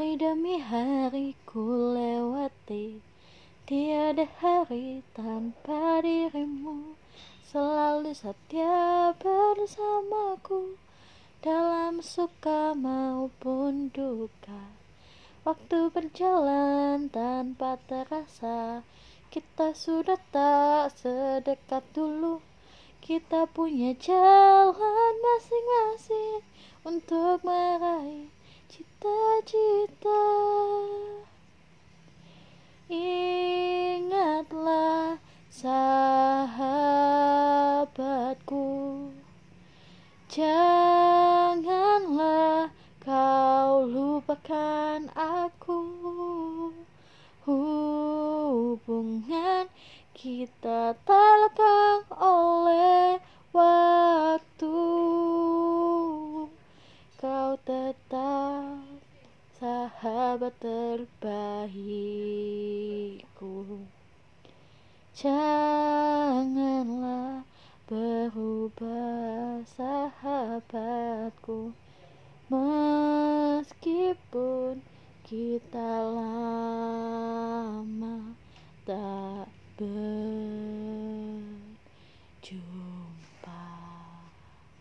Hari demi hari ku lewati. Tiada hari tanpa dirimu. Selalu setia bersamaku. Dalam suka maupun duka. Waktu berjalan tanpa terasa. Kita sudah tak sedekat dulu. Kita punya jalan masing-masing Untuk meraih cita-cita. Ingatlah sahabatku. Janganlah kau lupakan aku. Hubungan kita tak oleh waktu. Kau tetap sahabat terbaikku Janganlah berubah sahabatku. Meskipun kita lama tak berjumpa.